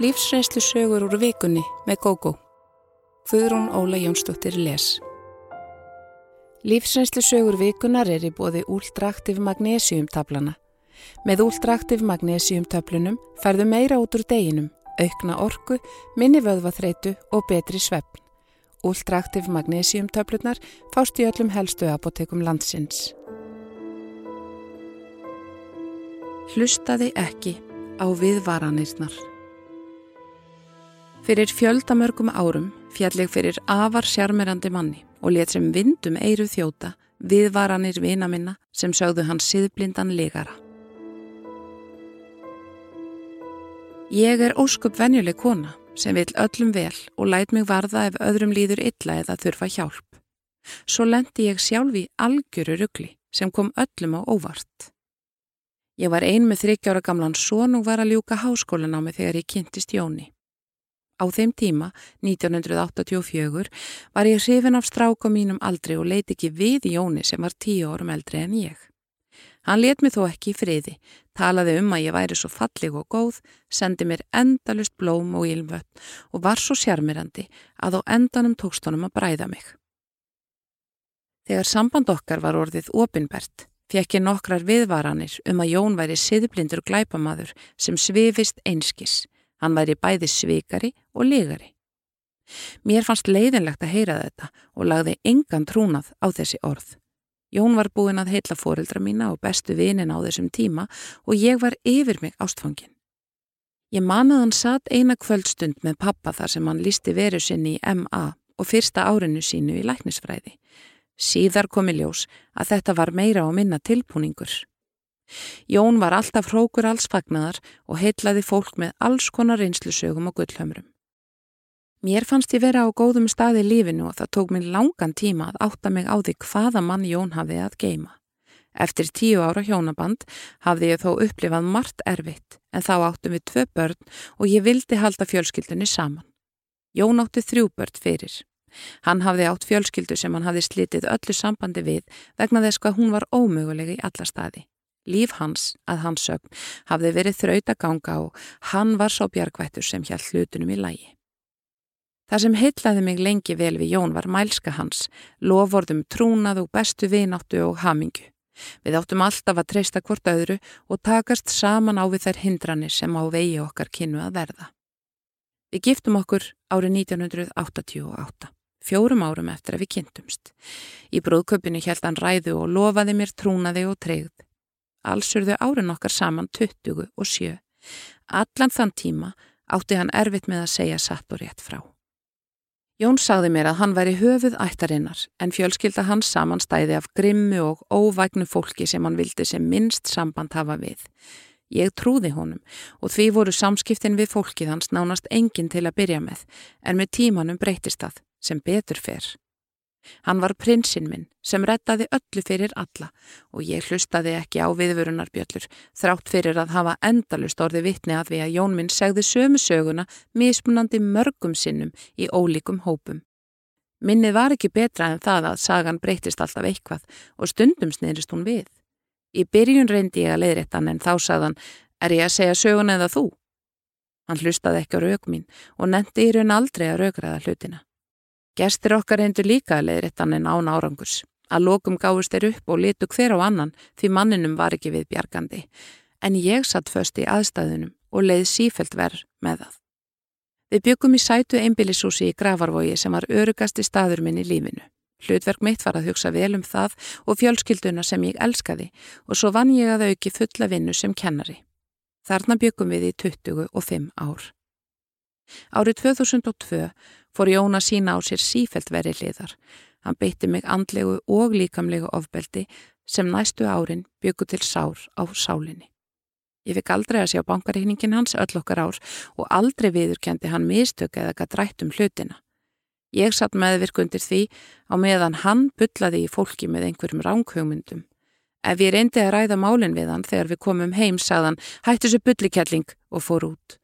Lífsreynslu sögur úr vikunni með GóGó. Guðrún Óla Jónsdóttir les. Lífsreynslu sögur vikunar er í bóði úldraktiv magnésiumtablana. Með úldraktiv magnésiumtöflunum færðu meira út úr deginum, aukna orku, minni vöðvaþreitu og betri svefn. Úldraktiv magnésiumtöflunar fást í öllum helstu apotekum landsins. Hlustaði ekki á viðvaranirnar. Fyrir fjöldamörgum árum fjalleg fyrir afar sjarmerandi manni og let sem vindum eiru þjóta viðvaranir vina minna sem sögðu hans siðblindan legara. Ég er óskup venjuleg kona sem vil öllum vel og læt mig varða ef öðrum líður illa eða þurfa hjálp. Svo lendi ég sjálf í algjöru ruggli sem kom öllum á óvart. Ég var ein með þryggjára gamlan són og var að ljúka háskólan á mig þegar ég kynntist Jóni. Á þeim tíma, 1984, var ég hrifin af stráka mínum aldrei og leiti ekki við Jóni sem var tíu árum eldri en ég. Hann let mig þó ekki í friði, talaði um að ég væri svo fallig og góð, sendi mér endalust blóm og ílmvött og var svo sjarmirandi að á endanum tókst honum að bræða mig. Þegar samband okkar var orðið opinbert, fekk ég nokkrar viðvaranir um að Jón væri siðblindur glæpamaður sem svifist einskis, Hann væri bæði svikari og legari. Mér fannst leiðinlegt að heyra þetta og lagði engan trúnað á þessi orð. Jón var búinn að heitla fóreldra mína og bestu vinin á þessum tíma og ég var yfir mig ástfangin. Ég manað hann satt eina kvöldstund með pappa þar sem hann listi veru sinni í MA og fyrsta árinu sínu í læknisfræði. Síðar komi ljós að þetta var meira og minna tilpúningur. Jón var alltaf hrókur alls fagnaðar og heitlaði fólk með alls konar reynslusögum og gullhömrum. Mér fannst ég vera á góðum staði lífinu og það tók mér langan tíma að átta mig á því hvaða mann Jón hafði að geima. Eftir tíu ára hjónaband hafði ég þó upplifað margt erfitt en þá áttum við tvö börn og ég vildi halda fjölskyldunni saman. Jón átti þrjú börn fyrir. Hann hafði átt fjölskyldu sem hann hafði slitið öllu sambandi við vegna þess að hún var ómöguleg í alla staði. Líf hans, að hans sögn, hafði verið þraut að ganga og hann var svo bjargvættur sem hjælt hlutunum í lægi. Það sem heitlaði mig lengi vel við Jón var mælska hans, lofordum trúnað og bestu vináttu og hamingu. Við áttum alltaf að treysta hvort öðru og takast saman á við þær hindranir sem á vegi okkar kynnu að verða. Við giftum okkur árið 1988, fjórum árum eftir að við kynntumst. Í brúðköpinu held hann ræðu og lofaði mér trúnaði og treyð. Alls urðu árin okkar saman 20 og 7. Allan þann tíma átti hann erfitt með að segja satt og rétt frá. Jón sagði mér að hann væri höfuð ættarinnar en fjölskylda hans samanstæði af grimmu og óvægnu fólki sem hann vildi sem minnst samband hafa við. Ég trúði honum og því voru samskiptin við fólkið hans nánast enginn til að byrja með en með tímanum breytist það sem betur fer. Hann var prinsinn minn sem rettaði öllu fyrir alla og ég hlustaði ekki á viðvörunarbjöllur þrátt fyrir að hafa endalust orði vittni að við að Jón minn segði sömu söguna mismunandi mörgum sinnum í ólíkum hópum. Minnið var ekki betra en það að sagan breytist alltaf eitthvað og stundum snýrist hún við. Í byrjun reyndi ég að leiðréttan en þá sagðan er ég að segja söguna eða þú? Hann hlustaði ekki á rauk mín og nendi í raun aldrei að raukraða hlutina. Gestir okkar reyndu líka að leiðréttan en án árangurs. Að lokum gáðust þeir upp og litu hver á annan því manninum var ekki við bjargandi. En ég satt föst í aðstæðunum og leið sífelt verð með það. Við byggum í sætu einbílisúsi í Gravarvogi sem var örugasti staður minn í lífinu. Hlutverk mitt var að hugsa vel um það og fjölskylduna sem ég elskaði og svo vann ég að auki fulla vinnu sem kennari. Þarna byggum við í 25 ár. Árið 2002 fór Jón að sína á sér sífelt veri hliðar. Hann beitti mig andlegu og líkamlegu ofbeldi sem næstu árin byggu til sár á sálinni. Ég fikk aldrei að sjá bankareikningin hans öll okkar ár og aldrei viðurkendi hann mistök eða gætt rætt um hlutina. Ég satt meðvirkundir því á meðan hann byllaði í fólki með einhverjum ránkhugmyndum. Ef ég reyndi að ræða málinn við hann þegar við komum heim sagðan hættu þessu byllikelling og fór út.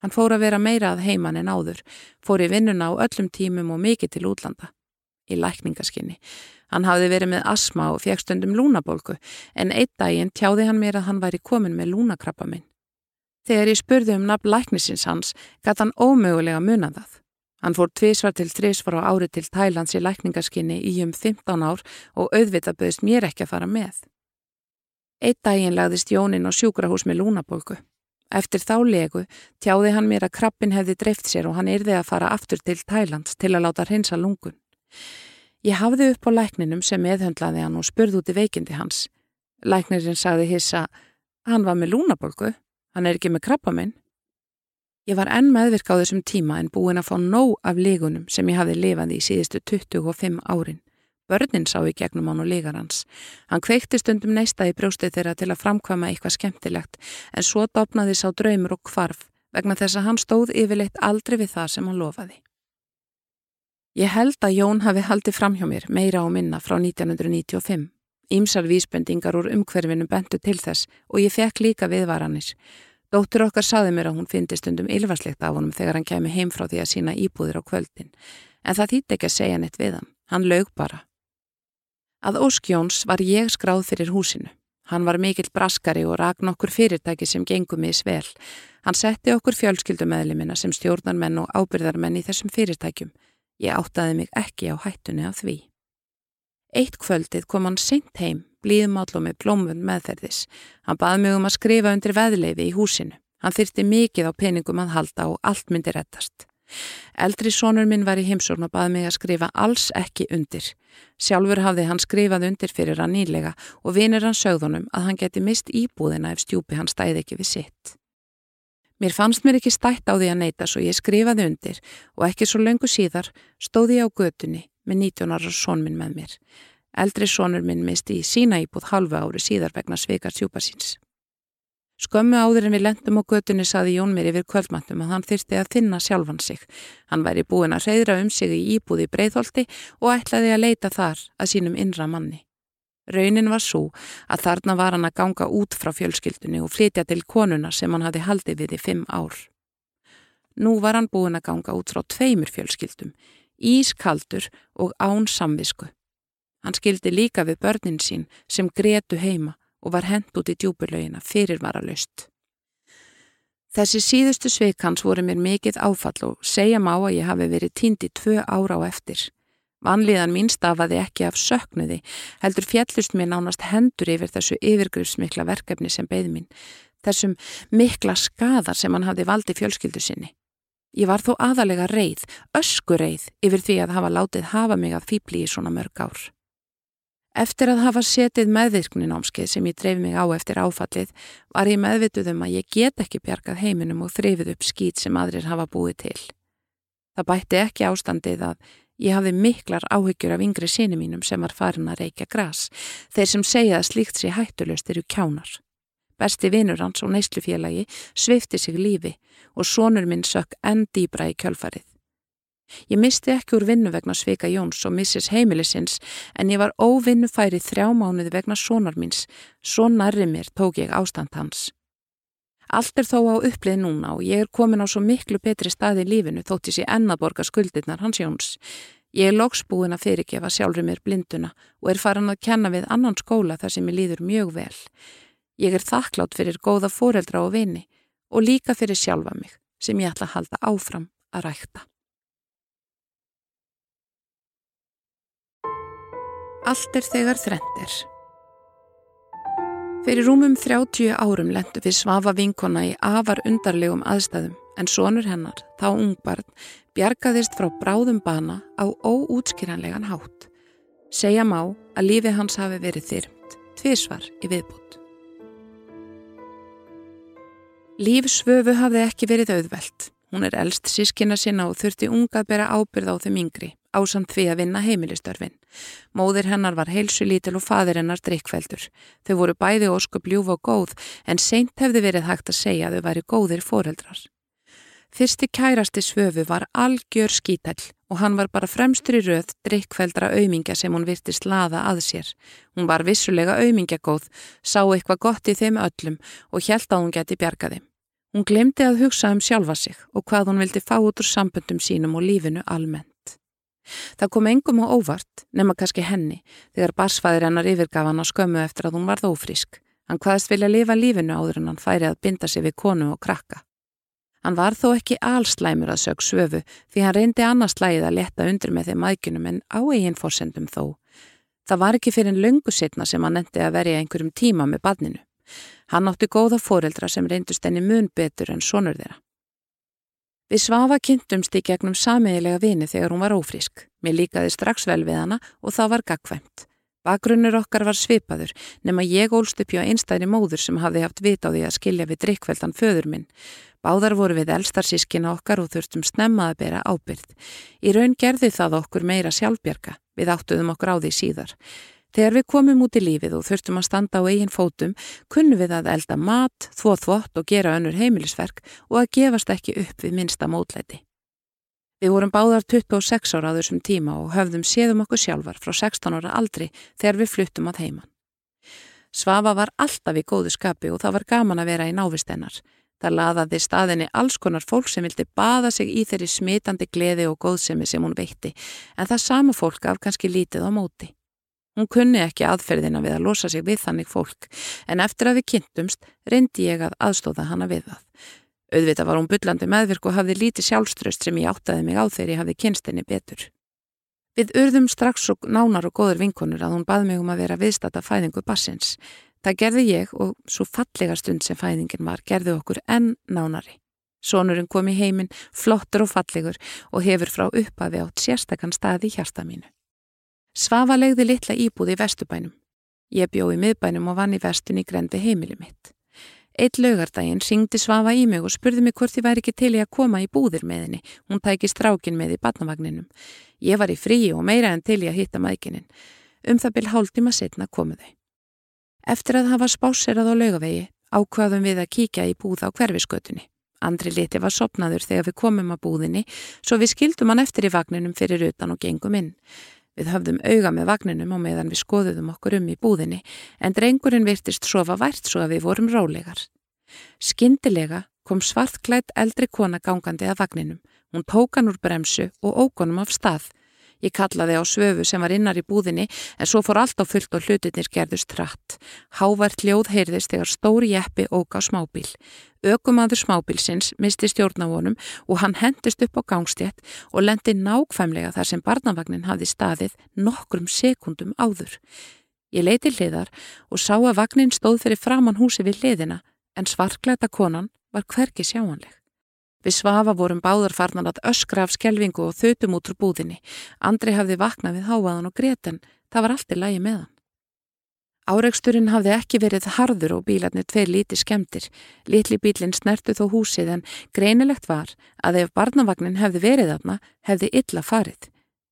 Hann fór að vera meira að heiman en áður, fór í vinnuna á öllum tímum og mikið til útlanda. Í lækningaskinni. Hann hafði verið með asma og fekk stundum lúnabolgu en einn daginn tjáði hann mér að hann væri komin með lúnakrabba minn. Þegar ég spurði um nafn læknisins hans, gæti hann ómögulega munað það. Hann fór tvísvar til þrísvar á ári til Þælands í lækningaskinni í um 15 ár og auðvitað böðist mér ekki að fara með. Eitt daginn lagðist Jónin á sjúkrahús með lúnabólku. Eftir þá legu tjáði hann mér að krabbin hefði dreift sér og hann yrði að fara aftur til Þælands til að láta hreinsa lungun. Ég hafði upp á lækninum sem meðhöndlaði hann og spurði út í veikindi hans. Læknirinn sagði hissa, hann var með lúnabólku, hann er ekki með krabba minn. Ég var enn meðvirk á þessum tíma en búin að fá nóg af lígunum sem ég hafði lifað í síðustu 25 árin. Börnin sá í gegnum án og lígar hans. Hann kveikti stundum neista í brjóstið þeirra til að framkvæma eitthvað skemmtilegt en svo dopnaði sá draumur og kvarf vegna þess að hann stóð yfirleitt aldrei við það sem hann lofaði. Ég held að Jón hafi haldið fram hjá mér meira á minna frá 1995. Ímsar vísbendingar úr umhverfinu bentu til þess og ég fekk líka viðvaranir. Dóttur okkar saði mér að hún fyndi stundum ylvarslegt af honum þegar hann kemi heim frá því að sína íbúðir á kvöldin. En það þýtti ekki að segja neitt við hann. Hann lög bara. Að Óskjóns var ég skráð fyrir húsinu. Hann var mikill braskari og rak nokkur fyrirtæki sem gengum í svel. Hann setti okkur fjölskyldumæðlimina sem stjórnarmenn og ábyrðarmenn í þessum fyrirtækjum. Ég áttaði mig ekki á hættunni af því. Eitt kvöldið kom hann seint heim blíðmáll og með blómvönd meðferðis. Hann baði mig um að skrifa undir veðleifi í húsinu. Hann þyrti mikið á peningum að halda og allt myndi rettast. Eldri sónur minn var í heimsórn og baði mig að skrifa alls ekki undir. Sjálfur hafði hann skrifað undir fyrir hann nýlega og vinir hann sögðunum að hann geti mist íbúðina ef stjúpi hann stæði ekki við sitt. Mér fannst mér ekki stætt á því að neyta svo ég skrifaði undir og ekki svo löngu síðar stóði ég á götunni með 19 ára sónminn með mér. Eldri sonur minn misti í sína íbúð halvu ári síðar vegna sveikar sjúpa síns. Skömmu áður en við lendum á götunni saði Jón mér yfir kvöldmatnum að hann þyrsti að þinna sjálfan sig. Hann væri búin að reyðra um sig í íbúði breyðholti og ætlaði að leita þar að sínum innra manni. Raunin var svo að þarna var hann að ganga út frá fjölskyldunni og flytja til konuna sem hann hafi haldið við í fimm ár. Nú var hann búin að ganga út frá tveimur fjölskyldum, ískaldur og án samvisku. Hann skildi líka við börnin sín sem gretu heima og var hend út í djúburlaugina fyrirvaralust. Þessi síðustu sveik hans voru mér mikið áfall og segja má að ég hafi verið tíndi tvö ára á eftir. Vanlíðan mín stafaði ekki af söknuði, heldur fjallust mér nánast hendur yfir þessu yfirgrifsmikla verkefni sem beði mín, þessum mikla skadar sem hann hafði valdi fjölskyldu sinni. Ég var þó aðalega reið, öskureið yfir því að hafa látið hafa mig að fýbli í svona mörg ár. Eftir að hafa setið meðvirknin ámskeið sem ég dreif mig á eftir áfallið var ég meðvituð um að ég get ekki bjargað heiminum og þrifið upp skýt sem aðrir hafa búið til. Það bætti ekki ástandið að ég hafði miklar áhyggjur af yngri síni mínum sem var farin að reykja gras. Þeir sem segja að slíkt sé hættulöst eru kjánar. Besti vinur hans og neyslufélagi svifti sig lífi og sonur minn sökk enn dýbra í kjölfarið. Ég misti ekki úr vinnu vegna Sveika Jóns og missis heimilisins en ég var óvinnufæri þrjá mánuði vegna sonar míns. Svo nærri mér tók ég ástand hans. Allt er þó á upplið núna og ég er komin á svo miklu betri staði í lífinu þóttis ég ennaborga skuldirnar hans Jóns. Ég er loksbúin að fyrirgefa sjálfur mér blinduna og er farin að kenna við annan skóla þar sem ég líður mjög vel. Ég er þakklátt fyrir góða fóreldra og vini og líka fyrir sjálfa mig sem ég ætla að halda áfram að rækta. Allt er þegar þrendir. Fyrir rúmum 30 árum lendu við svafa vinkona í afar undarlegum aðstæðum en sonur hennar, þá ungbarn, bjargaðist frá bráðum bana á óútskýranlegan hátt. Segja má að lífi hans hafi verið þyrmt, tvísvar í viðbútt. Líf svöfu hafði ekki verið auðvelt. Hún er eldst sískina sinna og þurfti unga að bera ábyrð á þeim yngri ásamt því að vinna heimilistörfin. Móðir hennar var heilsu lítil og fadir hennar drikkveldur. Þau voru bæði óskup ljúf og góð en seint hefði verið hægt að segja að þau væri góðir foreldrar. Fyrsti kærasti svöfu var algjör skítall og hann var bara fremstur í röð drikkveldra auðmingja sem hún virti slaða að sér. Hún var vissulega auðmingjagóð, sá eitthvað gott í þeim öllum og hjælt að hún geti bjargaði. Hún glemdi að hugsa um sjálfa sig og hvað hún vildi fá út úr samböndum sínum og lífinu almennt. Það kom engum á óvart, nema kannski henni, þegar barsfæðir hennar yfirgaf hann á skömmu eftir að hún varð ófrísk. Hann hvaðist vilja lifa lífinu áður en hann færi að binda sig við konu og krakka. Hann var þó ekki allslæmur að sög svöfu því hann reyndi annars slægið að leta undir með þeim mækunum en á eigin fórsendum þó. Það var ekki fyrir en löngu setna sem hann endi að verja einhverjum tíma með badninu. Hann átti góða fóreldra sem reyndust enni mun betur en sonur þeirra. Við svafa kynntumst í gegnum samiðilega vini þegar hún var ófrísk. Mér líkaði strax vel við hana og það var gagkvæmt. Bakgrunnur okkar var svipaður nema ég ólst upp hjá einstæðri móður sem hafði haft vit á því að skilja við drikkveldan föður minn. Báðar voru við elstarsískina okkar og þurftum snemma að bera ábyrð. Í raun gerði það okkur meira sjálfbjarga. Við áttuðum okkur á því síðar. Þegar við komum út í lífið og þurftum að standa á eigin fótum, kunnum við að elda mat, þvó þvott og gera önnur heimilisverk og að gefast ekki upp við minsta mótlæti. Við vorum báðar 26 ára á þessum tíma og höfðum séðum okkur sjálfar frá 16 ára aldri þegar við fluttum að heiman. Svafa var alltaf í góðu skapi og það var gaman að vera í návistennar. Það laðaði staðinni alls konar fólk sem vildi baða sig í þeirri smitandi gleði og góðsemi sem hún veitti en það sama fólk af kannski lítið á móti. Hún kunni ekki aðferðina við að losa sig við þannig fólk en eftir að við kynntumst reyndi ég að aðstóða hana við það. Auðvitað var hún byllandi meðvirk og hafði lítið sjálfströst sem ég áttaði mig á þegar ég hafði kynstinni betur. Við urðum strax og nánar og góður vinkonur að hún baði mig um að vera viðstata fæðingu bassins. Það gerði ég og svo fallega stund sem fæðingin var gerði okkur enn nánari. Sónurinn kom í heiminn, flottur og fallegur og hefur frá uppafi átt sérstakann staði hjarta mínu. Svafa legði litla íbúð í vestubænum. Ég bjó í miðbænum og vann í vestun í grendi heimili mitt. Eitt lögardaginn syngdi Svafa í mig og spurði mig hvort ég væri ekki til í að koma í búðir með henni. Hún tæki strákin með í badnavagninum. Ég var í fríi og meira en til í að hitta maðgininn. Um það byrj hálftíma setna komu þau. Eftir að hafa spáserað á lögavegi ákvaðum við að kíkja í búð á hverfiskötunni. Andri liti var sopnaður þegar við komum að búðinni svo við skildum hann eftir í vagninum fyrir utan og gengum inn. Við höfðum auga með vagninum og meðan við skoðuðum okkur um í búðinni en drengurinn virtist sofa vært svo að við vorum rálegar. Skindilega kom svartklætt eldri kona gangandi að vagninum. Hún tók hann úr bremsu og ókonum af stað. Ég kallaði á svöfu sem var innar í búðinni en svo fór allt á fullt og hlutinir gerðust hratt. Hávært ljóð heyrðist þegar stóri jeppi óg á smábíl. Ökumadur smábílsins misti stjórnavonum og hann hendist upp á gangstétt og lendi nákvæmlega þar sem barnavagnin hafði staðið nokkrum sekundum áður. Ég leiti hliðar og sá að vagnin stóð fyrir framann húsi við hliðina en svarklæta konan var hverki sjáanleg. Við svafa vorum báðar farnan að öskra af skjelvingu og þautum út úr búðinni. Andri hafði vaknað við háaðan og greten. Það var allt í lægi með hann. Áreiksturinn hafði ekki verið harður og bílarnir tveir líti skemdir. Litli bílinn snertu þó húsið en greinilegt var að ef barnavagnin hefði verið þarna, hefði illa farið.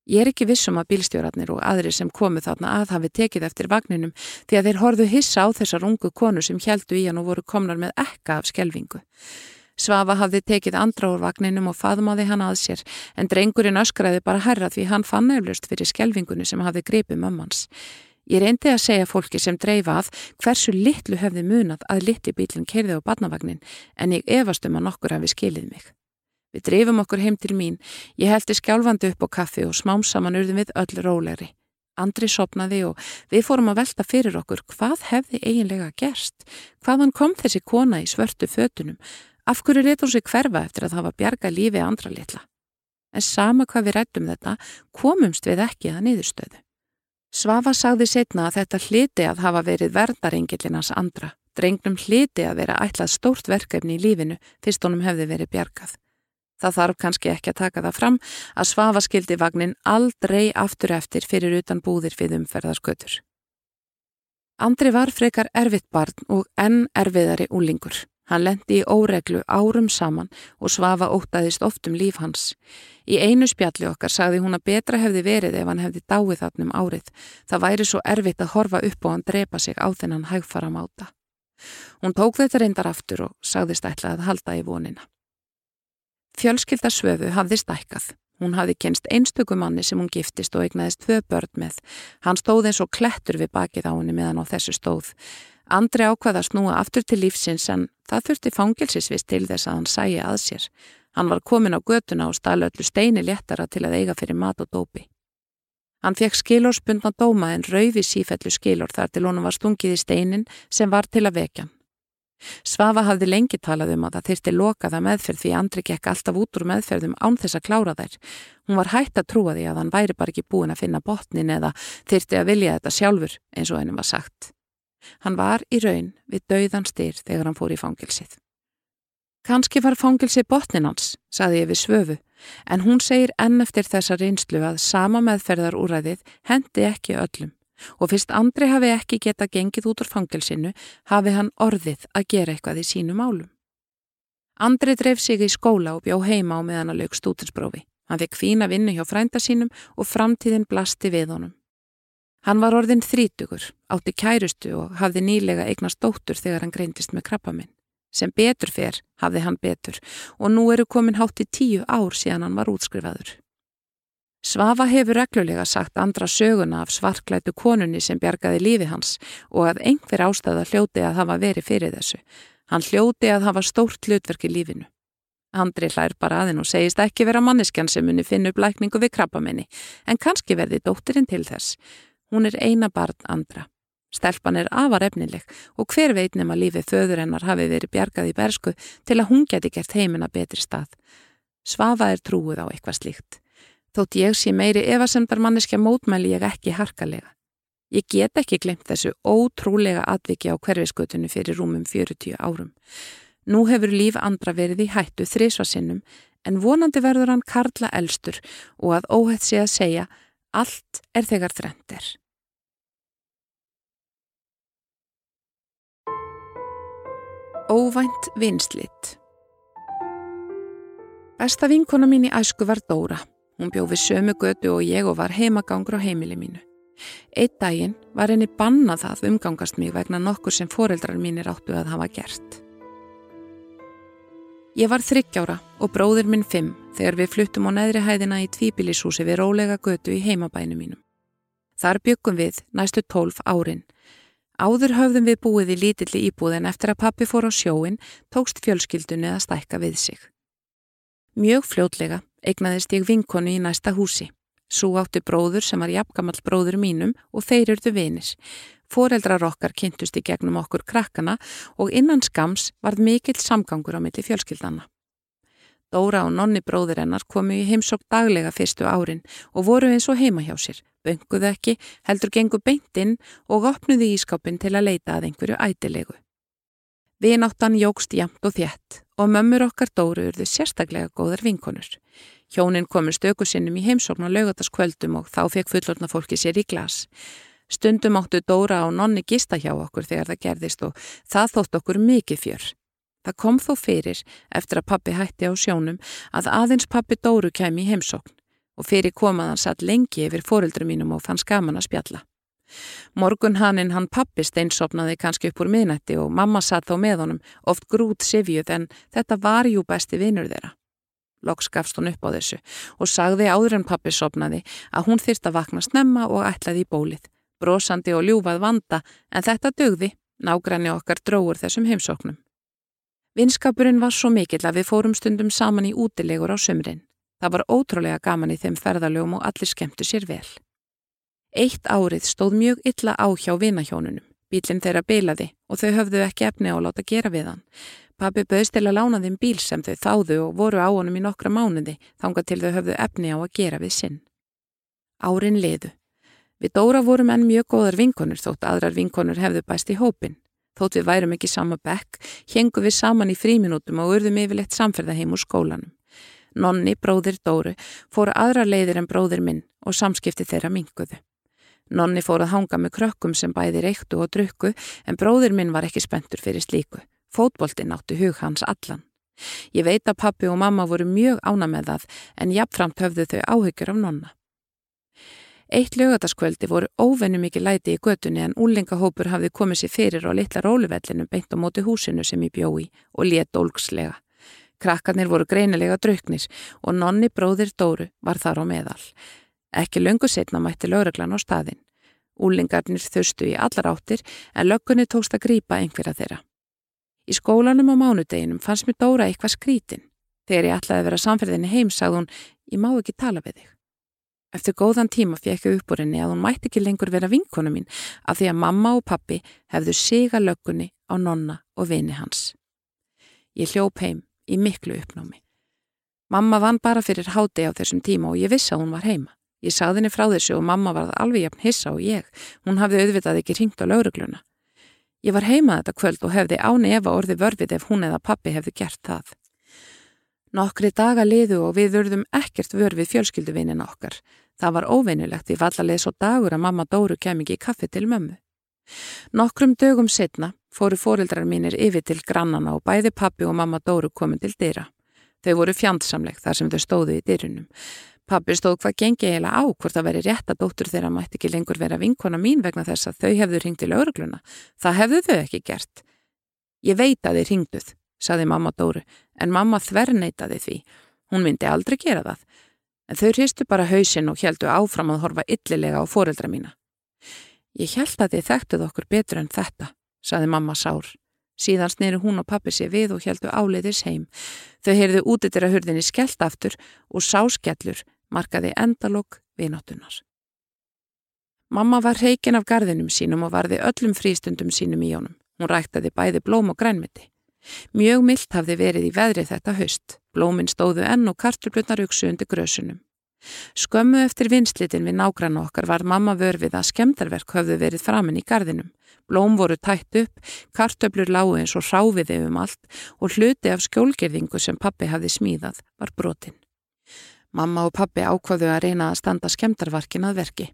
Ég er ekki vissum að bílstjórarnir og aðri sem komu þarna að hafi tekið eftir vagninum því að þeir horðu hissa á þessar ungu konu sem heldu í hann og voru komnar með ekka af skjelvingu. Svafa hafði tekið andra úr vagninum og faðmáði hann að sér en drengurinn öskraði bara herra því hann fann eflust fyrir skjelvingunni sem hafði gripið mömmans. Ég reyndi að segja fólki sem dreifa að hversu litlu hefði munat að litli bílinn kerði á badnavagnin en ég efast um að nokkur hafi skilið mig. Við dreifum okkur heim til mín, ég heldi skjálfandi upp á kaffi og smám saman urðum við öll rólegri. Andri sopnaði og við fórum að velta fyrir okkur hvað hefði eiginlega gerst, hvaðan kom þessi kona í svörtu fötunum, Af hverju reytur hún sig hverfa eftir að hafa bjarga lífi andra litla? En sama hvað við rættum þetta, komumst við ekki að niðurstöðu. Svafa sagði setna að þetta hliti að hafa verið verðarengillinans andra, drengnum hliti að vera ætlað stórt verkefni í lífinu fyrst honum hefði verið bjargað. Það þarf kannski ekki að taka það fram að Svafa skildi vagnin aldrei aftur eftir fyrir utan búðir við umferðarskötur. Andri var frekar erfitt barn og enn erfiðari úlingur. Hann lendi í óreglu árum saman og svafa ótaðist oft um líf hans. Í einu spjalli okkar sagði hún að betra hefði verið ef hann hefði dáið þarnum árið. Það væri svo erfitt að horfa upp og hann drepa sig á þennan hægfara máta. Hún tók þetta reyndar aftur og sagðist ætla að halda í vonina. Fjölskyldasvöfu hafði stækkað. Hún hafði kenst einstöku manni sem hún giftist og eignaðist tvö börn með. Hann stóð eins og klettur við bakið á henni meðan á þessu stóð. Andri ákvaða snúa aftur til lífsins en það þurfti fangilsisvist til þess að hann sæja að sér. Hann var komin á götuna og stala öllu steini léttara til að eiga fyrir mat og dópi. Hann fekk skilórspundna dóma en rauði sífellu skilór þar til honum var stungið í steinin sem var til að vekja hann. Svafa hafði lengi talað um að það þyrti lokaða meðferð því Andri gekk alltaf út úr meðferðum án þess að klára þær. Hún var hægt að trúa því að hann væri bara ekki búin að finna botnin eða þyrti að vilja þetta sjálfur eins og hennum var sagt. Hann var í raun við dauðan styr þegar hann fór í fangilsið. Kanski var fangilsið botnin hans, saði ég við svöfu, en hún segir enn eftir þessa reynslu að sama meðferðarúræðið hendi ekki öllum og fyrst Andri hafi ekki geta gengið út úr fangilsinu hafi hann orðið að gera eitthvað í sínu málum. Andri dreif sig í skóla og bjó heima á meðan að lög stútinsbrófi. Hann fekk fína vinnu hjá frænda sínum og framtíðin blasti við honum. Hann var orðin þrítugur, átti kærustu og hafði nýlega eignast dóttur þegar hann greindist með krabbaminn. Sem betur fer hafði hann betur og nú eru komin hátt í tíu ár síðan hann var útskrifaður. Svafa hefur reglulega sagt andra söguna af svarklætu konunni sem bjargaði lífi hans og að einhver ástæða hljóti að hafa verið fyrir þessu. Hann hljóti að hafa stórt hlutverk í lífinu. Andri hlær bara aðinn og segist ekki vera manneskjan sem muni finna upp lækningu við krabbamenni en kannski verði dóttirinn til þess. Hún er eina barn andra. Stelpan er afar efnileg og hver veit nema lífið föður hennar hafi verið bjargað í bersku til að hún geti gert heimina betri stað. Svafa er trúið á eitthvað slíkt. Þótt ég sé meiri evasemdar manneskja mótmæli ég ekki harkalega. Ég get ekki glemt þessu ótrúlega atviki á hverfiskötunni fyrir rúmum 40 árum. Nú hefur líf andra verið í hættu þrísvarsinnum en vonandi verður hann karla elstur og að óhætt sé að segja allt er þegar þrendir. Óvænt vinslitt Besta vinkona mín í æsku var Dóra. Hún bjóð við sömu götu og ég og var heimagangur á heimili mínu. Eitt daginn var henni bannað að umgangast mig vegna nokkur sem foreldrar mínir áttu að hafa gert. Ég var þryggjára og bróður minn fimm þegar við fluttum á neðri hæðina í tvíbilishúsi við rólega götu í heimabænu mínum. Þar byggum við næstu tólf árin. Áður höfðum við búið í lítilli íbúðin eftir að pappi fór á sjóin tókst fjölskyldunni að stækka við sig. Mjög fljótlega eignaðist ég vinkonu í næsta húsi. Svo átti bróður sem var jafngamall bróður mínum og þeir eruðu vinis. Fóreldrar okkar kynntust í gegnum okkur krakkana og innan skams varð mikill samgangur á milli fjölskyldana. Dóra og nonni bróður hennar komu í heimsokk daglega fyrstu árin og voru eins og heima hjá sér. Bönguðu ekki, heldur gengu beintinn og opnuðu ískápin til að leita að einhverju ætilegu. Vináttan jógst jamt og þjætt og mömmur okkar Dóru urðu sérstaklega góðar vinkonur. Hjónin komur stöku sinnum í heimsókn á lögataskvöldum og þá fekk fullorna fólki sér í glas. Stundum áttu Dóra og nonni gista hjá okkur þegar það gerðist og það þótt okkur mikið fjör. Það kom þó fyrir eftir að pappi hætti á sjónum að aðeins pappi Dóru kemi í heimsókn og fyrir komaðan satt lengi yfir fóreldrum mínum og fann skaman að spjalla. Morgunhannin hann pappi steinsopnaði kannski upp úr miðnætti og mamma satt þá með honum, oft grút sifjuð en þetta var jú besti vinnur þeirra. Loks gafst hún upp á þessu og sagði áður en pappi sopnaði að hún þyrst að vakna snemma og ætlaði í bólið. Brósandi og ljúfað vanda en þetta dögði, nágræni okkar dróur þessum heimsóknum. Vinskapurinn var svo mikill að við fórum stundum saman í útilegur á sömrin. Það var ótrúlega gaman í þeim ferðalögum og allir skemmtu sér vel. Eitt árið stóð mjög illa á hjá vinahjónunum. Bílinn þeirra bilaði og þau höfðu ekki efni á að láta gera við hann. Pappi bauðst til að lána þeim bíl sem þau þáðu og voru á honum í nokkra mánuði þanga til þau höfðu efni á að gera við sinn. Árin liðu. Við Dóra vorum enn mjög góðar vinkonur þótt aðrar vinkonur hefðu bæst í hópin. Þótt við værum ekki sama bekk, hengu við saman í fríminútum og urðum yfirleitt samferða heim úr skólanum. Nonni, bróðir Dóru, fóru aðra leiðir en bróðir minn og samskipti þeirra minguðu. Nonni fór að hanga með krökkum sem bæði reyktu og drukku en bróðir minn var ekki spentur fyrir slíku. Fótboltinn áttu hug hans allan. Ég veit að pappi og mamma voru mjög ána með það en jafnframt höfðu þau áhyggjur af nonna. Eitt lögataskvöldi voru óvennu mikið læti í götunni en úlingahópur hafði komið sér fyrir á litla róluvellinu beint á móti húsinu sem ég bjói og let ólgslega. Krakkarnir voru greinilega drauknir og nonni bróðir Dóru var þar á meðal. Ekki löngu setna mætti lögreglan á staðin. Úlingarnir þurstu í allar áttir en löggunni tókst að grýpa einhverja þeirra. Í skólanum á mánudeginum fannst mér Dóra eitthvað skrítin. Þegar ég ætlaði að vera samferðinni heim sagði hún, ég má ekki tala við þig. Eftir góðan tíma fekk ég upp úr henni að hún mætti ekki lengur vera vinkona mín af því að mamma og pappi hefðu siga löggunni á nonna og vini hans. Ég hljóp heim í miklu uppnámi. Mamma vann bara fyrir háti á þessum tíma og ég vissi að hún var heima. Ég sagði henni frá þessu og mamma var alveg jafn hissa og ég. Hún hafði auðvitað ekki ringt á laurugluna. Ég var heima þetta kvöld og hefði áni ef að orði vörfið ef hún eða pappi hefði gert það. Nokkri daga liðu og við vörðum ekkert vörfið fjölskylduvinnin okkar. Það var óveinilegt í vallalið svo dagur að mamma Dóru kem ekki í kaffi til mömmu. Nokkrum dögum setna fóru fórildrar mínir yfir til grannana og bæði pappi og mamma Dóru komin til dyra. Þau voru fjandsamleg þar sem þau stóðu í dyrunum. Pappi stóð hvað gengi eiginlega á hvort það veri rétt að dóttur þeirra mætti ekki lengur vera vinkona mín vegna þess að þau hefðu ringt til auðrugluna. Það hefðu þau ekki gert. Ég veit að þið ringduð, saði mamma Dóru, en mamma þverneitaði því. Hún myndi aldrei gera það. En þau hristu bara hausin og heldu áfram að horfa yllilega á foreldra mína. Ég held að þið þekktuð okkur betur en þetta, saði mamma Sár. Síðan snýri hún og pappi sér við og heldu áleiðis heim. Þau heyrðu útitir að hurðinni skellt aftur og sáskellur markaði endalók vináttunar. Mamma var reikin af gardinum sínum og varði öllum frístundum sínum í honum. Hún ræktaði bæði blóm og grænmiti. Mjög myllt hafði verið í veðri þetta haust. Blóminn stóðu enn og karturblutnar auksu undir grösunum. Skömmu eftir vinslitin við nágrann okkar var mamma vörfið að skemdarverk höfðu verið framinn í gardinum. Blóm voru tætt upp, kartöblur lágu eins og ráfiði um allt og hluti af skjólgerðingu sem pappi hafði smíðað var brotinn. Mamma og pappi ákvaðu að reyna að standa skemdarvarkin að verki.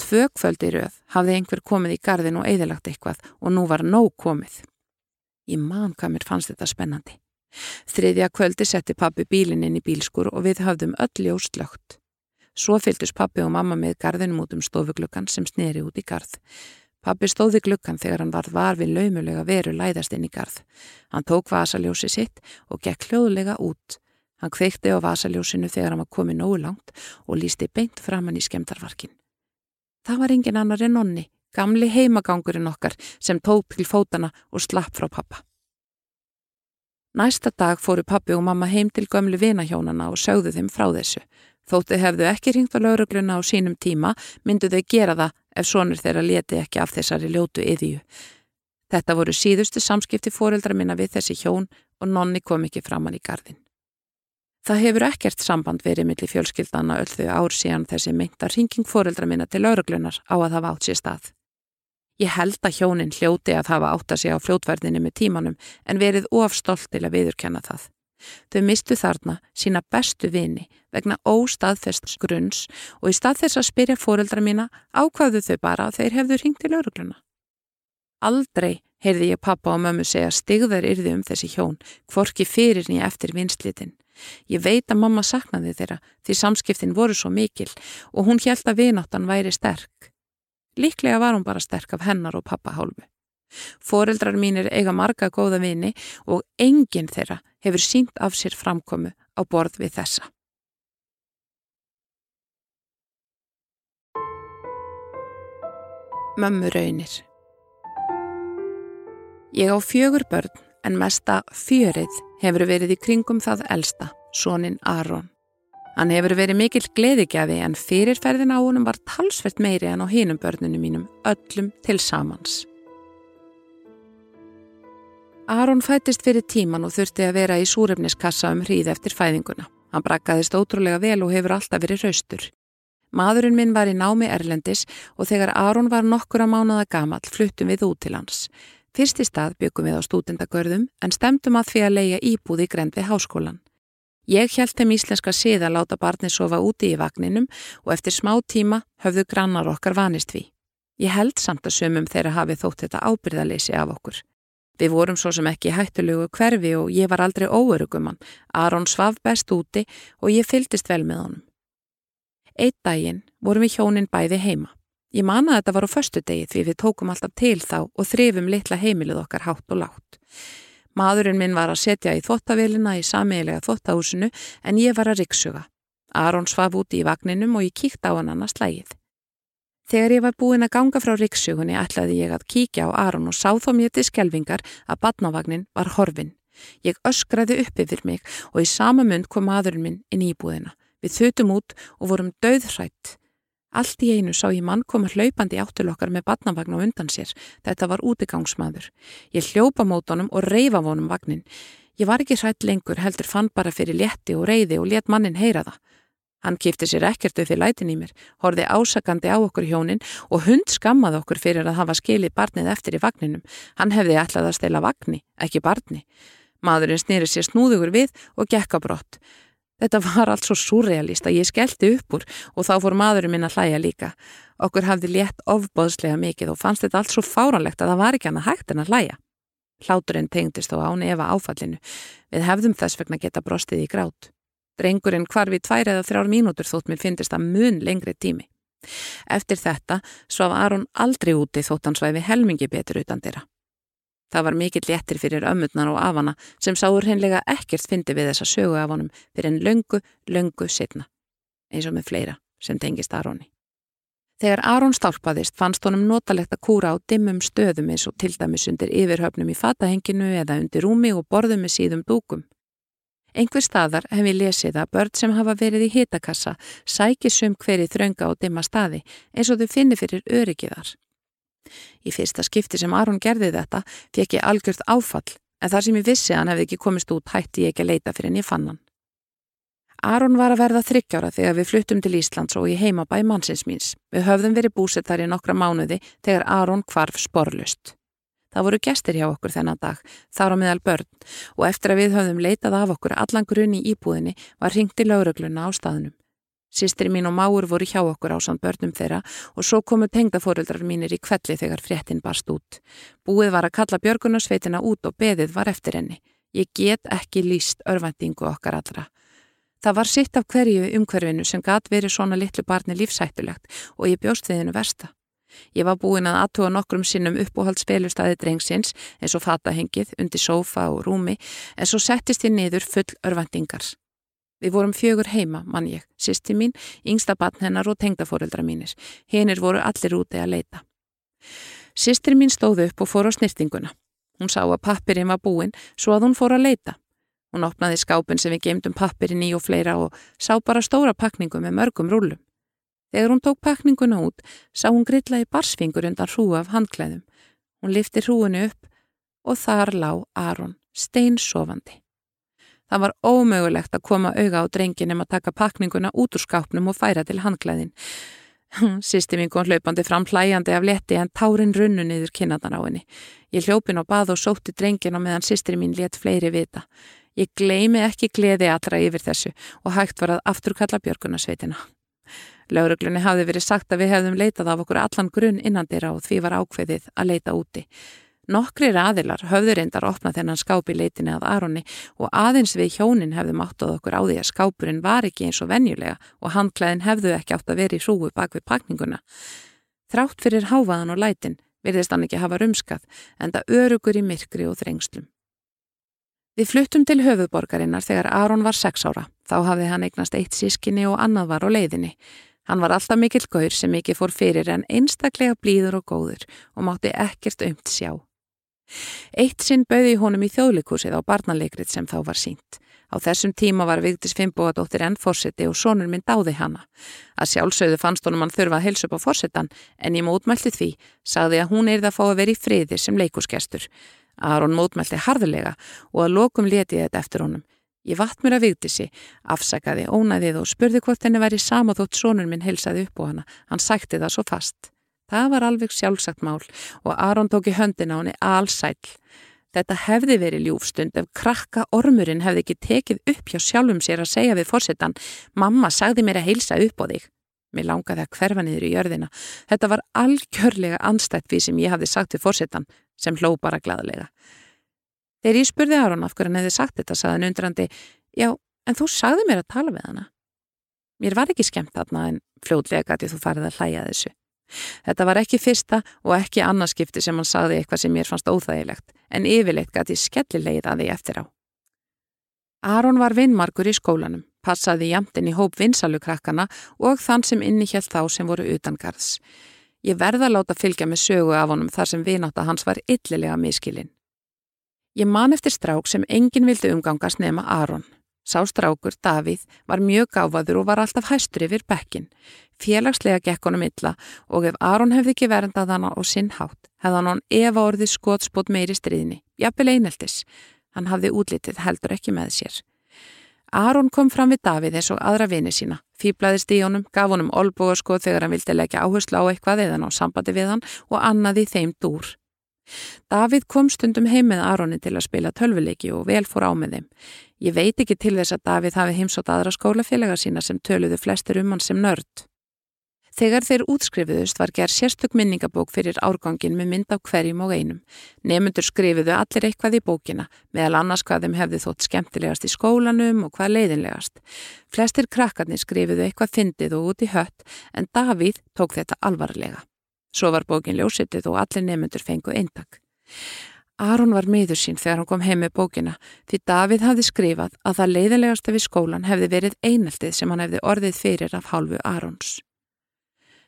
Tvö kvöldi rauð hafði einhver komið í gardin og eðilagt eitthvað og nú var nóg komið. Í mann hvað mér fannst þetta spennandi. Þriðja kvöldi setti pappi bílinn inn í bílskur og við hafðum öll ljóslögt. Svo fylgdus pappi og mamma með gardinum út um stofugluggan sem sneri út í gard. Pappi stóði gluggan þegar hann varð var við laumulega veru læðast inn í gard. Hann tók vasaljósi sitt og gekk hljóðlega út Hann kveikti á vasaljósinu þegar hann var komið nógu langt og lísti beint framann í skemdarvarkin. Það var engin annar en onni, gamli heimagangurinn okkar sem tók til fótana og slapp frá pappa. Næsta dag fóru pappi og mamma heim til gömlu vinahjónana og sögðu þeim frá þessu. Þóttu hefðu ekki ringt á laurugluna á sínum tíma, myndu þau gera það ef sonur þeirra leti ekki af þessari ljótu yðju. Þetta voru síðustu samskipti fóreldra minna við þessi hjón og nonni kom ekki framann í gardin. Það hefur ekkert samband verið millir fjölskyldana öll þau ár síðan þessi meinta ringing fóreldra minna til lauruglunar á að hafa átt sér stað. Ég held að hjónin hljóti að hafa átt að sé á fljótverðinni með tímanum en verið ofstolt til að viðurkenna það. Þau mistu þarna sína bestu vini vegna óstaðfest grunns og í stað þess að spyrja fóreldra mína ákvaðu þau bara að þeir hefðu ringt til laurugluna. Aldrei heyrði ég pappa og mömmu segja stigðar yrði um þessi hjón, kvorki fyrir nýja eftir vinslitin. Ég veit að mamma saknaði þeirra því samskiptin voru svo mikil og hún held að vináttan væri sterk. Líklega var hún bara sterk af hennar og pappahálfu. Fóreldrar mínir eiga marga góða vini og enginn þeirra hefur sínt af sér framkomu á borð við þessa. Mömmu raunir Ég á fjögur börn en mesta fjörið hefur verið í kringum það elsta, sónin Aron. Hann hefur verið mikill gleðigjafi en fyrirferðin á honum var talsvert meiri en á hinum börnunum mínum, öllum til samans. Aron fættist fyrir tíman og þurfti að vera í súrefniskassa um hríð eftir fæðinguna. Hann brakkaðist ótrúlega vel og hefur alltaf verið raustur. Maðurinn minn var í námi Erlendis og þegar Aron var nokkura mánuða gamal fluttum við út til hans. Fyrst í stað byggum við á stúdendagörðum en stemdum að því að leia íbúð í grend við háskólan. Ég held þeim íslenska sið að láta barni sofa úti í vagninum og eftir smá tíma höfðu grannar okkar vanist við. Ég held samt að sömum þeirra hafi þótt þetta ábyrðaleysi af okkur. Við vorum svo sem ekki hættulegu hverfi og ég var aldrei óörugumann. Aron svaf best úti og ég fyldist vel með honum. Eitt daginn vorum við hjónin bæði heima. Ég man að þetta var á förstu degi því við tókum alltaf til þá og þrifum litla heimilið okkar hátt og látt. Maðurinn minn var að setja í þottavelina í samiðilega þottahúsinu en ég var að rikksuga. Aron svaf úti í vagninum og ég kíkt á hann annars slægið. Þegar ég var búin að ganga frá rikksugunni ætlaði ég að kíkja á Aron og sá þó mér til skelvingar að badnavagnin var horfin. Ég öskraði upp yfir mig og í sama mund kom maðurinn minn inn í búðina. Við þutum út og vorum döðhrætt. Allt í einu sá ég mann koma hlaupandi áttil okkar með badnavagn á undan sér. Þetta var útigangsmaður. Ég hljópa mótonum og reyfa vonum vagnin. Ég var ekki hrætt lengur, heldur fann bara fyrir létti og reyði og let mannin heyra það. Hann kýfti sér ekkert í lætin í mér, horfi ásakandi á okkur hjónin og hund skammaði okkur fyrir að hafa skilið barnið eftir í vagninum. Hann hefði ætlað að stela vagni, ekki barni. Maðurinn snýri sér snúðugur við og gekk á brott. Þetta var allt svo surrealist að ég skellti upp úr og þá fór maðurinn minn að hlæja líka. Okkur hafði létt ofbóðslega mikið og fannst þetta allt svo fáranlegt að það var ekki annað hægt en að hlæja. Hláturinn tengdist þó án efa áfallinu. Við hefðum þess vegna geta brostið í grát. Drengurinn hvarfi tvær eða þrjár mínútur þótt mér finnist að mun lengri tími. Eftir þetta svaf Aron aldrei úti þótt hann svæfi helmingi betur utan dyrra. Það var mikill léttir fyrir ömmutnar og afana sem sáur hennilega ekkert fyndi við þessa sögu af honum fyrir en löngu, löngu setna, eins og með fleira sem tengist Aroni. Þegar Aron stálpaðist fannst honum notalegt að kúra á dimmum stöðum eins og til dæmis undir yfirhöfnum í fatahenginu eða undir rúmi og borðum með síðum dúkum. Einhver staðar hef ég lesið að börn sem hafa verið í hitakassa sækisum hverið þrönga á dimma staði eins og þau finni fyrir öryggiðar. Í fyrsta skipti sem Aron gerði þetta fekk ég algjört áfall en þar sem ég vissi að hann hefði ekki komist út hætti ég ekki að leita fyrir en ég fann hann. Aron var að verða þryggjára þegar við fluttum til Íslands og í heimabæ mannsins míns. Við höfðum verið búsett þar í nokkra mánuði þegar Aron kvarf sporlust. Það voru gestir hjá okkur þennan dag, þar á meðal börn og eftir að við höfðum leitað af okkur allan grunni íbúðinni var ringt í laurugluna á staðnum. Sistri mín og máur voru hjá okkur á samt börnum þeirra og svo komu tengdafóruldrar mínir í kvelli þegar fréttin barst út. Búið var að kalla Björgunarsveitina út og beðið var eftir henni. Ég get ekki líst örvendingu okkar allra. Það var sitt af hverju umhverfinu sem gat verið svona litlu barni lífsættulegt og ég bjóst hennu versta. Ég var búin að aðtúa nokkrum sinnum uppóhaldsfélustæði drengsins eins og fatahengið undir sófa og rúmi en svo settist ég niður full örvendingar. Við vorum fjögur heima, mann ég, sýsti mín, yngsta batn hennar og tengdafóreldra mínir. Hinnir voru allir úti að leita. Sýstri mín stóð upp og fór á snirtinguna. Hún sá að pappirinn var búinn svo að hún fór að leita. Hún opnaði skápin sem við gemdum pappirinn í og fleira og sá bara stóra pakningu með mörgum rúlum. Þegar hún tók pakninguna út, sá hún grillaði barsfingur undan hrúu af handklæðum. Hún lifti hrúinu upp og þar lág Aron, steinsofandi. Það var ómögulegt að koma auga á drengin um að taka pakninguna út úr skápnum og færa til handklæðin. Sýsti mín kom hlaupandi fram hlæjandi af letti en tárin runnu niður kynnadan á henni. Ég hljópin á bað og sótti drengin og meðan sýstri mín let fleiri vita. Ég gleimi ekki gleði allra yfir þessu og hægt var að afturkalla björgunarsveitina. Lauruglunni hafði verið sagt að við hefðum leitað af okkur allan grunn innandira og því var ákveðið að leita úti. Nokkrir aðilar höfður reyndar opna þennan skáp í leitinni að Aronni og aðeins við hjónin hefðum áttað okkur á því að skápurinn var ekki eins og venjulega og handklæðin hefðu ekki átt að vera í hrúu bak við pakninguna. Þrátt fyrir háfaðan og lætin virðist hann ekki hafa rumskað en það örugur í myrkri og þrengslum. Við fluttum til höfuborgarinnar þegar Aron var sex ára. Þá hafði hann eignast eitt sískinni og annað var á leiðinni. Hann var alltaf mikill gaur sem mikið fór fyrir en einstaklega blíður og góður og mátti ekkert umt sjá. Eitt sinn bauði honum í þjóðleikusið á barnalegrið sem þá var sínt. Á þessum tíma var Vigdis Fimboadóttir enn fórseti og sonur minn dáði hana. Að sjálfsögðu fannst honum hann þurfa að helsa upp á fórsetan en í mótmælti því sagði að hún erði að fá að vera í friði sem leikusgestur. Aron mótmælti harðulega og að lokum leti þetta eftir honum. Ég vatt mér að Vigdisi, afsakaði ónæðið og spurði hvort henni væri samáþótt sonur minn helsaði upp á hana. Hann sætti það svo fast. Það var alveg sjálfsagt mál og Aron tók í höndin á henni allsæl. Þetta hefði verið ljúfstund ef krakka ormurinn hefði ekki tekið upp hjá sjálfum sér að segja við fórsetan Mamma sagði mér að heilsa upp á þig. Mér langaði að hverfa niður í jörðina. Þetta var algjörlega anstætt við sem ég hafði sagt við fórsetan sem hló bara gladlega. Þegar ég spurði Aron af hverjan hefði sagt þetta sagði hann undrandi Já, en þú sagði mér að tala við hana. Mér var ekki skemmt þarna en fljóðlega gæti þú farið að hlæja þessu. Þetta var ekki fyrsta og ekki annarskipti sem hann sagði eitthvað sem mér fannst óþægilegt, en yfirleitt gæti skellilegið að því eftir á. Aron var vinnmarkur í skólanum, passaði jamtinn í hóp vinsalukrakkana og þann sem inni hjælt þá sem voru utangarðs. Ég verða láta fylgja með sögu af honum þar sem vináta hans var yllilega miskilinn. Ég man eftir strák sem enginn vildi umgangast nema Aron. Sástrákur, Davíð, var mjög gáfaður og var alltaf hæstur yfir bekkin. Félagslega gekk honum illa og ef Aron hefði ekki verndað hana á sinn hátt, hefði hann efa orðið skotspót meiri stríðni, jafnvel eineltis. Hann hafði útlitið heldur ekki með sér. Aron kom fram við Davíð eins og aðra vini sína, fýblaðist í honum, gaf honum olbúaskoð þegar hann vildi leggja áherslu á eitthvað eða ná sambandi við hann og annaði þeim dúr. Davíð kom stundum heim með Aroni til að spila tölvuleiki og vel fór á með þeim. Ég veit ekki til þess að Davíð hafi heimsótt aðra skólafélaga sína sem töluðu flestir um hann sem nörd. Þegar þeir útskrifiðust var gerð sérstök minningabók fyrir árgangin með mynd af hverjum og einum. Nefnundur skrifiðu allir eitthvað í bókina, meðal annars hvað þeim hefði þótt skemmtilegast í skólanum og hvað leiðinlegast. Flestir krakkarnir skrifiðu eitthvað fyndið og út í hött en Davíð tók þetta alvarlega. Svo var bókin ljósitið og allir nefnundur fengu eintak. Aron var miður sín þegar hann kom heim með bókina því Davíð hafði skrifað að það leiðilegasta við skólan hefði verið eineltið sem hann hefði orðið fyrir af hálfu Arons.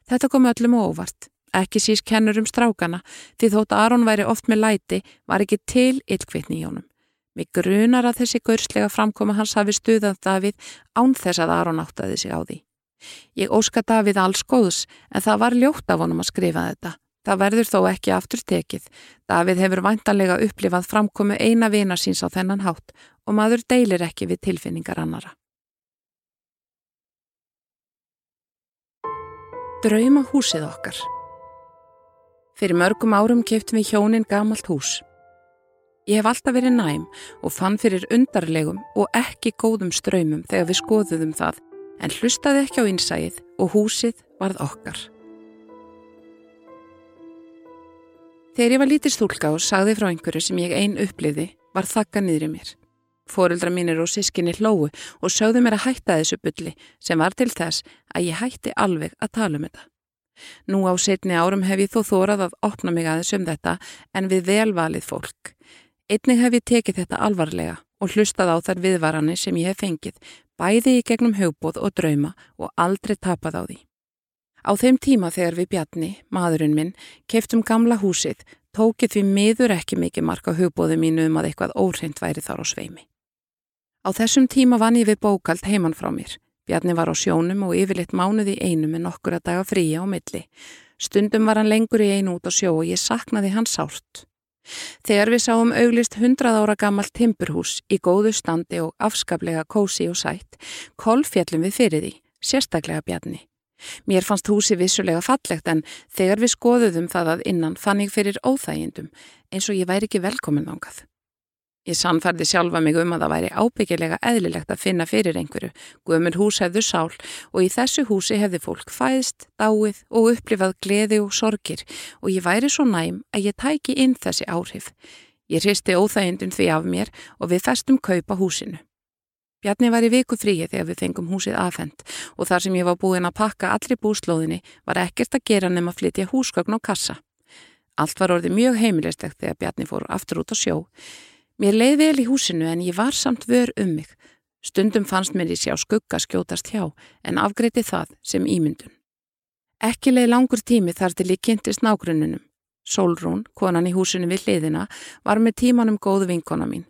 Þetta kom öllum óvart, ekki síst kennur um strákana því þótt Aron væri oft með læti var ekki til yllkvitni í honum. Mig grunar að þessi gaurslega framkoma hans hafi stuðað Davíð án þess að Aron áttaði sig á því. Ég óska Davíð alls góðs en það var ljótt af honum að skrifa þetta Það verður þó ekki aftur tekið. Davíð hefur vantanlega upplifað framkomu eina vina síns á þennan hátt og maður deilir ekki við tilfinningar annara. Drauma húsið okkar Fyrir mörgum árum keftum við hjónin gamalt hús. Ég hef alltaf verið næm og fann fyrir undarlegum og ekki góðum ströymum þegar við skoðuðum það en hlustaði ekki á einsæið og húsið varð okkar. Þegar ég var lítið stúlka og sagði frá einhverju sem ég einn uppliði var þakka niður í mér. Fóruldra mínir og sískinni hlóu og sögðu mér að hætta þessu bylli sem var til þess að ég hætti alveg að tala um þetta. Nú á setni árum hef ég þó þórað að opna mig aðeins um þetta en við velvalið fólk. Einnig hef ég tekið þetta alvarlega og hlustað á þar viðvarani sem ég hef fengið, bæði í gegnum hugbóð og drauma og aldrei tapað á því. Á þeim tíma þegar við Bjarni, maðurinn minn, keftum gamla húsið, tókið við miður ekki mikið marka hugbóðu mínu um að eitthvað óhreint væri þar á sveimi. Á þessum tíma vann ég við bókald heimann frá mér. Bjarni var á sjónum og yfirleitt mánuði einu með nokkur að daga fríja á milli. Stundum var hann lengur í einu út á sjó og ég saknaði hann sárt. Þegar við sáum auglist hundrað ára gammalt timpurhús í góðu standi og afskaplega kósi og sætt, kolfjallum við fyrir því, sérstaklega Bjarni. Mér fannst húsi vissulega fallegt en þegar við skoðuðum það að innan fann ég fyrir óþægindum eins og ég væri ekki velkomin ángað. Ég sannfærði sjálfa mig um að það væri ábyggilega eðlilegt að finna fyrir einhverju. Guðmur hús hefðu sál og í þessu húsi hefði fólk fæðst, dáið og upplifað gleði og sorgir og ég væri svo næm að ég tæki inn þessi áhrif. Ég hristi óþægindum því af mér og við festum kaupa húsinu. Bjarni var í viku fríi þegar við fengum húsið afhend og þar sem ég var búin að pakka allri búslóðinni var ekkert að gera nefn að flytja húsgögn og kassa. Allt var orðið mjög heimilistegt þegar Bjarni fór aftur út á sjó. Mér leið vel í húsinu en ég var samt vör um mig. Stundum fannst mér í sjá skugga skjótast hjá en afgreiti það sem ímyndun. Ekki leið langur tími þar til ég kynntist nágrunninum. Solrún, konan í húsinu við hliðina, var með tímanum góðu vinkona mín.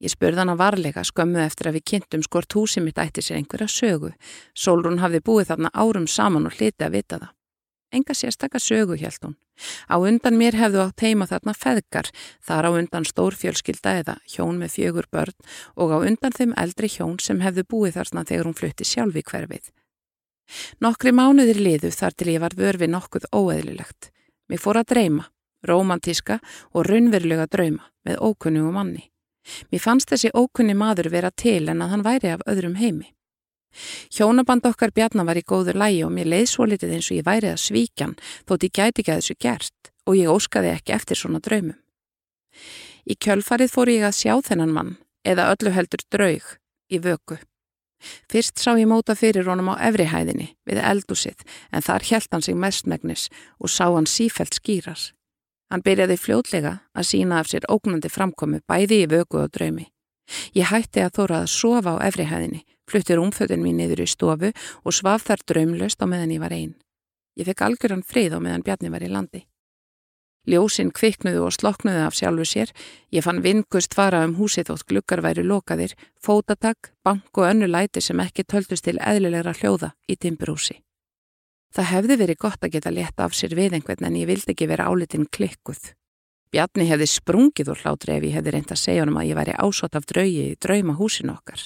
Ég spurði hana varlega skömmu eftir að við kynntum skort húsi mitt ætti sér einhverja sögu. Solrún hafði búið þarna árum saman og hliti að vita það. Enga sérstakka sögu, held hún. Á undan mér hefðu átt heima þarna feðgar, þar á undan stórfjölskylda eða hjón með fjögur börn og á undan þeim eldri hjón sem hefðu búið þarna þegar hún flutti sjálf í hverfið. Nokkri mánuðir liðu þar til ég var vörfi nokkuð óeðlilegt. Mér fór að dreyma, romantíska og raunverulega drauma með ókunnu og manni. Mér fannst þessi ókunni maður vera til en að hann væri af öðrum heimi. Hjónaband okkar bjarnar var í góður lægi og mér leið svo litið eins og ég væri að svíkjan þótt ég gæti ekki að þessu gert og ég óskaði ekki eftir svona draumum. Í kjölfarið fór ég að sjá þennan mann eða öllu heldur draug í vöku. Fyrst sá ég móta fyrir honum á efrihæðinni við eldúsið en þar hjælt hann sig mestmægnis og sá hann sífælt skýrar. Hann byrjaði fljótlega að sína af sér ógnandi framkomi bæði í vöku og draumi. Ég hætti að þóra að sofa á efrihæðinni, fluttir umföðin mín niður í stofu og svaf þar draumlöst á meðan ég var einn. Ég fekk algjöran frið á meðan Bjarni var í landi. Ljósinn kviknuðu og sloknuðu af sjálfu sér, ég fann vingust fara um húsið þótt glukkar væri lokaðir, fótatak, bank og önnu læti sem ekki töldust til eðlilegra hljóða í timburhúsi. Það hefði verið gott að geta leta af sér við einhvern en ég vildi ekki vera álitinn klikkuð. Bjarni hefði sprungið úr hlátri ef ég hefði reynd að segja honum að ég væri ásótt af draugi í drauma húsin okkar.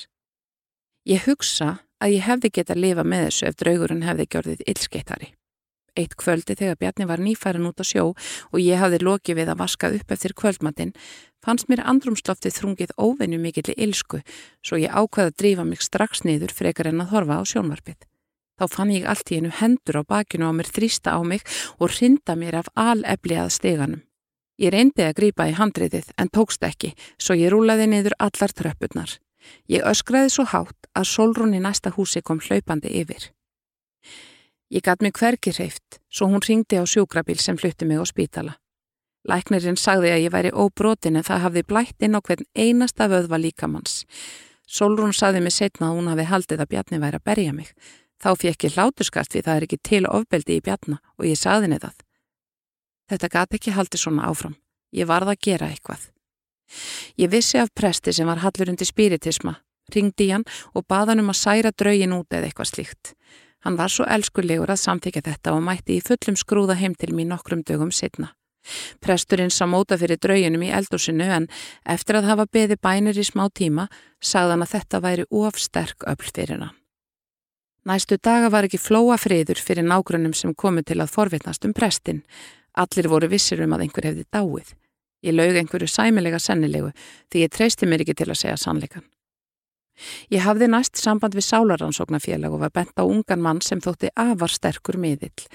Ég hugsa að ég hefði geta að lifa með þessu ef draugurinn hefði gjörðið illskeittari. Eitt kvöldi þegar Bjarni var nýfærin út á sjó og ég hafði lokið við að vaska upp eftir kvöldmatinn, fannst mér andrumsloftið þrungið óvenju mikilli ilsku svo ég ákvaði að drífa mig strax niður frekar en að horfa á sjónvarpið. Þá fann ég allt í einu hendur á bakinu á mér þrýsta á mig og rinda mér af alefli að steganum. Ég reyndi að grýpa í handriðið en tókst ekki, svo ég rúlaði niður allar tröppurnar. Ég öskraði svo hátt að sólrún í næsta húsi kom hlaupandi yfir. Ég gatt mig hverki hreift, svo hún ringdi á sjúkrabíl sem flutti mig á spítala. Læknirinn sagði að ég væri óbrotin en það hafði blætt inn á hvern einasta vöðva líkamanns. Solrún sagði mig setna að hún hafi haldið að Bjarni væri að berja mig. Þá fekk ég hláturskart við það er ekki til ofbeldi í Bjarna og ég sagði henni það. Þetta gati ekki haldið svona áfram. Ég varð að gera eitthvað. Ég vissi af presti sem var hallur undir spiritisma, ringdi hann og baðan um að særa draugin út eða eitthvað slíkt. Hann var svo elskulegur að samþykja þetta og mætti í fullum skrúða heim til mér nokkrum dögum setna. Presturinn sá móta fyrir drauginum í eldúsinu en eftir að hafa beði bænir í smá tíma sagðan að þetta væri ofsterk öll fyrir hann. Næstu daga var ekki flóa friður fyrir nágrunum sem komu til að forvitnast um prestin. Allir voru vissir um að einhver hefði dáið. Ég laug einhverju sæmilega sennilegu því ég treysti mér ekki til að segja sannleikan. Ég hafði næst samband við sálaransóknarfélag og var bent á ungan mann sem þótti afar sterkur miðill.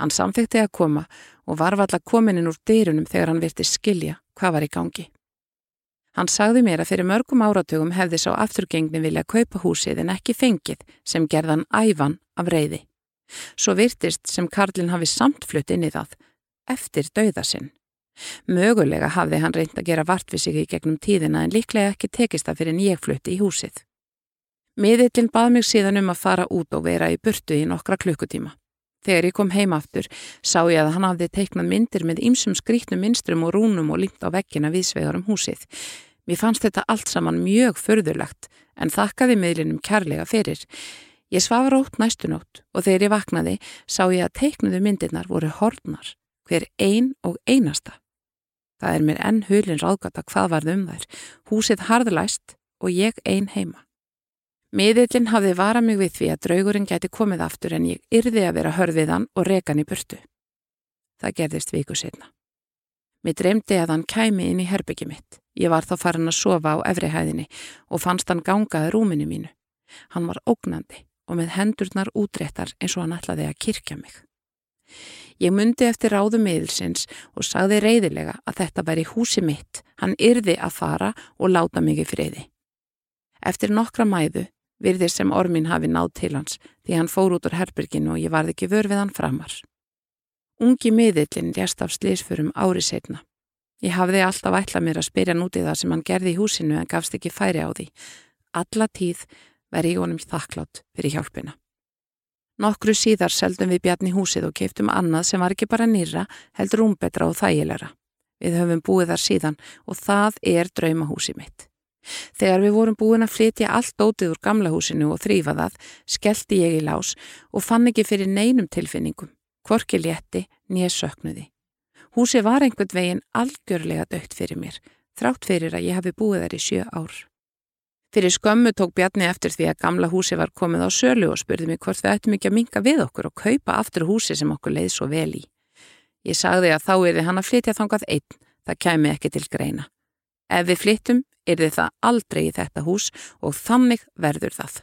Hann samþykti að koma og var valla komininn úr dyrunum þegar hann virti skilja hvað var í gangi. Hann sagði mér að fyrir mörgum áratugum hefði sá afturgengni vilja kaupa húsið en ekki fengið sem gerðan ævan af reyði. Svo virtist sem Karlinn hafi samtflutt inn í það, eftir dauða sinn. Mögulega hafði hann reynd að gera vart við sig í gegnum tíðina en líklega ekki tekist það fyrir nýjegflutti í húsið. Miðillin bað mig síðan um að fara út og vera í burtu í nokkra klukkutíma. Þegar ég kom heim aftur sá ég að hann hafði teiknað myndir með ýmsum skrítnum minstrum og rúnum og límt á vekkina viðsvegar um húsið. Mér fannst þetta allt saman mjög förðurlegt en þakkaði miðlinum kærlega fyrir. Ég svafa rótt næstunótt og þegar ég vaknaði sá ég að teiknuðu myndirnar voru hornar, hver ein og einasta. Það er mér enn hulin ráðgata hvað varð um þær. Húsið harðlæst og ég ein heima. Miðillin hafði varað mig við því að draugurinn gæti komið aftur en ég yrði að vera hörfiðan og rekan í burtu. Það gerðist viku setna. Mér dreymdi að hann kæmi inn í herbyggi mitt. Ég var þá farin að sofa á efrihæðinni og fannst hann gangaði rúminu mínu. Hann var ógnandi og með hendurnar útréttar eins og hann ætlaði að kirkja mig. Ég myndi eftir ráðu miðilsins og sagði reyðilega að þetta væri húsi mitt, hann yrði að fara og láta í friði. Eftir nokkra mæðu virðir sem ormin hafi náð til hans því hann fór út úr herbyrginu og ég varði ekki vör við hann framar. Ungi miðillin rjast af slísfurum ári setna. Ég hafði alltaf ætlað mér að spyrja nútið það sem hann gerði í húsinu en gafst ekki færi á því. Alla tíð veri ég honum þakklátt fyrir hjálpina. Nokkru síðar seldum við bjarni húsið og keiptum annað sem var ekki bara nýra, heldur umbetra og þægilegra. Við höfum búið þar síðan og það er draumahúsið mitt. Þegar við vorum búin að flytja allt ótið úr gamla húsinu og þrýfa það, skellti ég í lás og fann ekki fyrir neinum tilfinningum, kvorki létti, nýja söknuði. Húsið var einhvern veginn algjörlega dögt fyrir mér, þrátt fyrir að ég hafi búið þar í sjö ár. Fyrir skömmu tók Bjarni eftir því að gamla húsi var komið á sölu og spurði mig hvort við ættum ekki að minga við okkur og kaupa aftur húsi sem okkur leið svo vel í. Ég sagði að þá er þið hann að flytja þangað einn, það kæmi ekki til greina. Ef við flyttum er þið það aldrei í þetta hús og þannig verður það.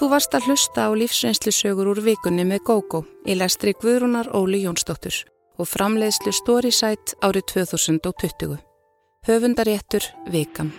Þú varst að hlusta á lífsreynslusögur úr vikunni með GóGó í lestri Guðrúnar Óli Jónsdóttur og framleiðslu Storysight árið 2020. Höfundaréttur Vikam